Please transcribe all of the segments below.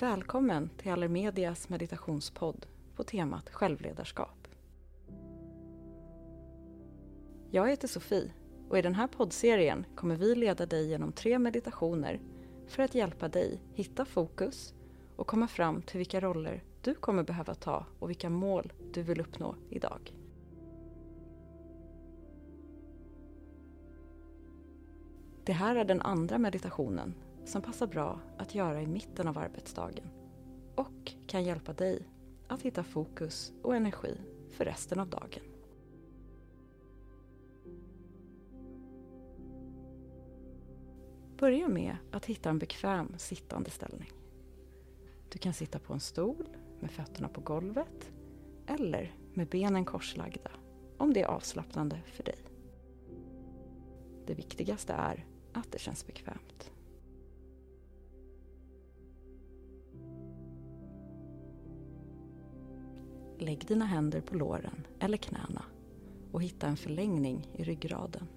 Välkommen till Allermedias meditationspodd på temat självledarskap. Jag heter Sofie och i den här poddserien kommer vi leda dig genom tre meditationer för att hjälpa dig hitta fokus och komma fram till vilka roller du kommer behöva ta och vilka mål du vill uppnå idag. Det här är den andra meditationen som passar bra att göra i mitten av arbetsdagen och kan hjälpa dig att hitta fokus och energi för resten av dagen. Börja med att hitta en bekväm sittande ställning. Du kan sitta på en stol med fötterna på golvet eller med benen korslagda om det är avslappnande för dig. Det viktigaste är att det känns bekvämt. Lägg dina händer på låren eller knäna och hitta en förlängning i ryggraden.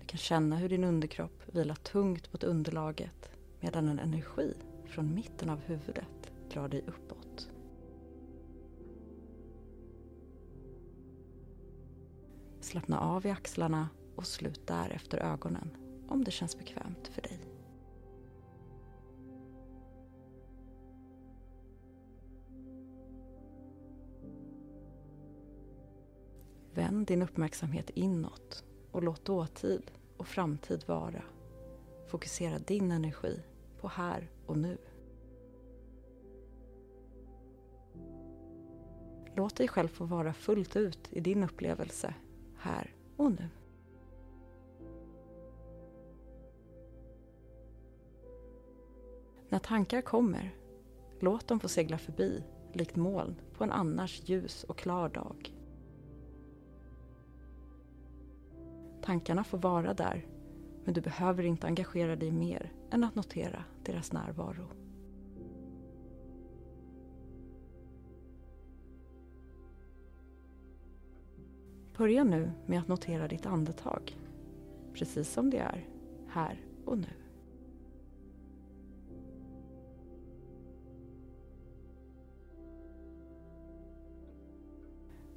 Du kan känna hur din underkropp vilar tungt mot underlaget medan en energi från mitten av huvudet drar dig uppåt. Slappna av i axlarna och slut därefter ögonen om det känns bekvämt för dig. Vänd din uppmärksamhet inåt och låt dåtid och framtid vara. Fokusera din energi på här och nu. Låt dig själv få vara fullt ut i din upplevelse här och nu. När tankar kommer, låt dem få segla förbi likt moln på en annars ljus och klar dag. Tankarna får vara där, men du behöver inte engagera dig mer än att notera deras närvaro. Börja nu med att notera ditt andetag, precis som det är, här och nu.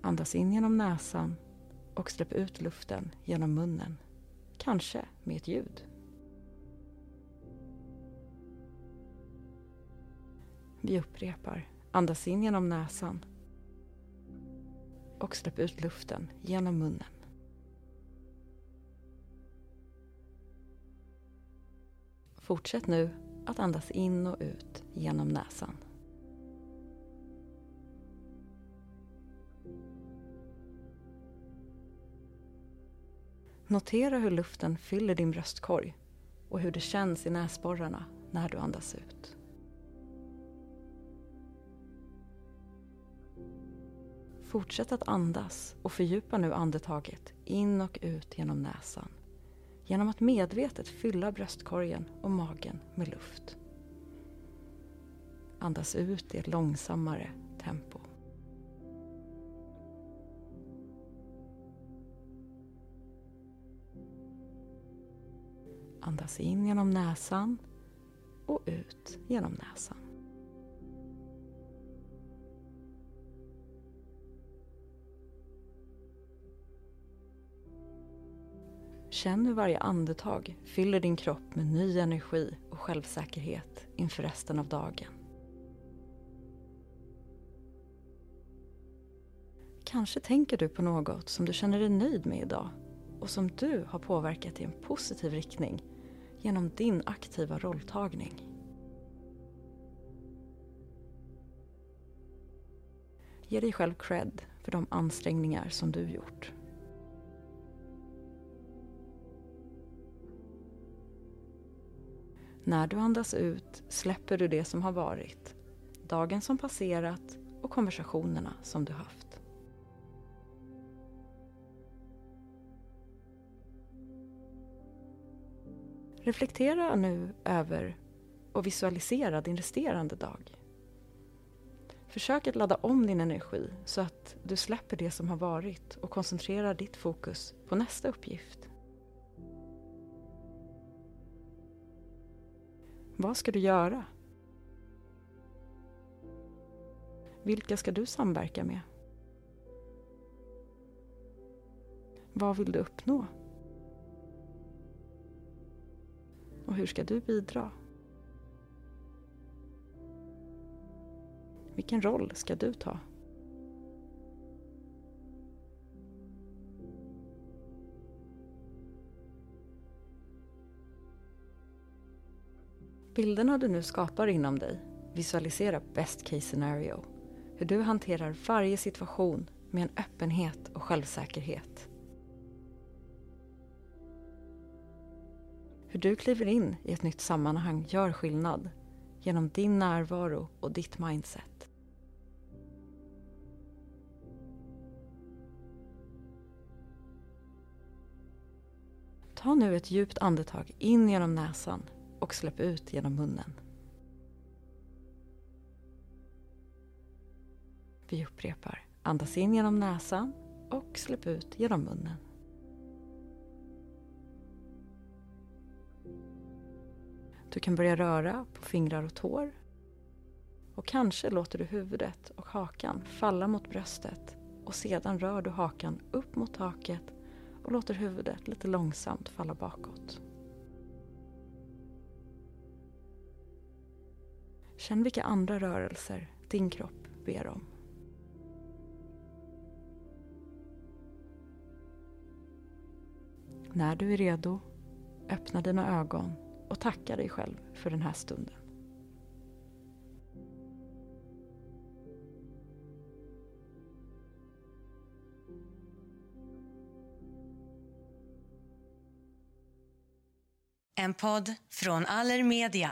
Andas in genom näsan och släpp ut luften genom munnen. Kanske med ett ljud. Vi upprepar. Andas in genom näsan och släpp ut luften genom munnen. Fortsätt nu att andas in och ut genom näsan. Notera hur luften fyller din bröstkorg och hur det känns i näsborrarna när du andas ut. Fortsätt att andas och fördjupa nu andetaget in och ut genom näsan genom att medvetet fylla bröstkorgen och magen med luft. Andas ut i ett långsammare tempo. Andas in genom näsan och ut genom näsan. Känn hur varje andetag fyller din kropp med ny energi och självsäkerhet inför resten av dagen. Kanske tänker du på något som du känner dig nöjd med idag och som du har påverkat i en positiv riktning genom din aktiva rolltagning. Ge dig själv cred för de ansträngningar som du gjort. När du andas ut släpper du det som har varit, dagen som passerat och konversationerna som du haft. Reflektera nu över och visualisera din resterande dag. Försök att ladda om din energi så att du släpper det som har varit och koncentrerar ditt fokus på nästa uppgift. Vad ska du göra? Vilka ska du samverka med? Vad vill du uppnå? Och hur ska du bidra? Vilken roll ska du ta? Bilderna du nu skapar inom dig visualisera best case scenario. Hur du hanterar varje situation med en öppenhet och självsäkerhet. Hur du kliver in i ett nytt sammanhang gör skillnad genom din närvaro och ditt mindset. Ta nu ett djupt andetag in genom näsan och släpp ut genom munnen. Vi upprepar. Andas in genom näsan och släpp ut genom munnen. Du kan börja röra på fingrar och tår. Och kanske låter du huvudet och hakan falla mot bröstet och sedan rör du hakan upp mot taket och låter huvudet lite långsamt falla bakåt. Känn vilka andra rörelser din kropp ber om. När du är redo, öppna dina ögon och tacka dig själv för den här stunden. En podd från Allermedia.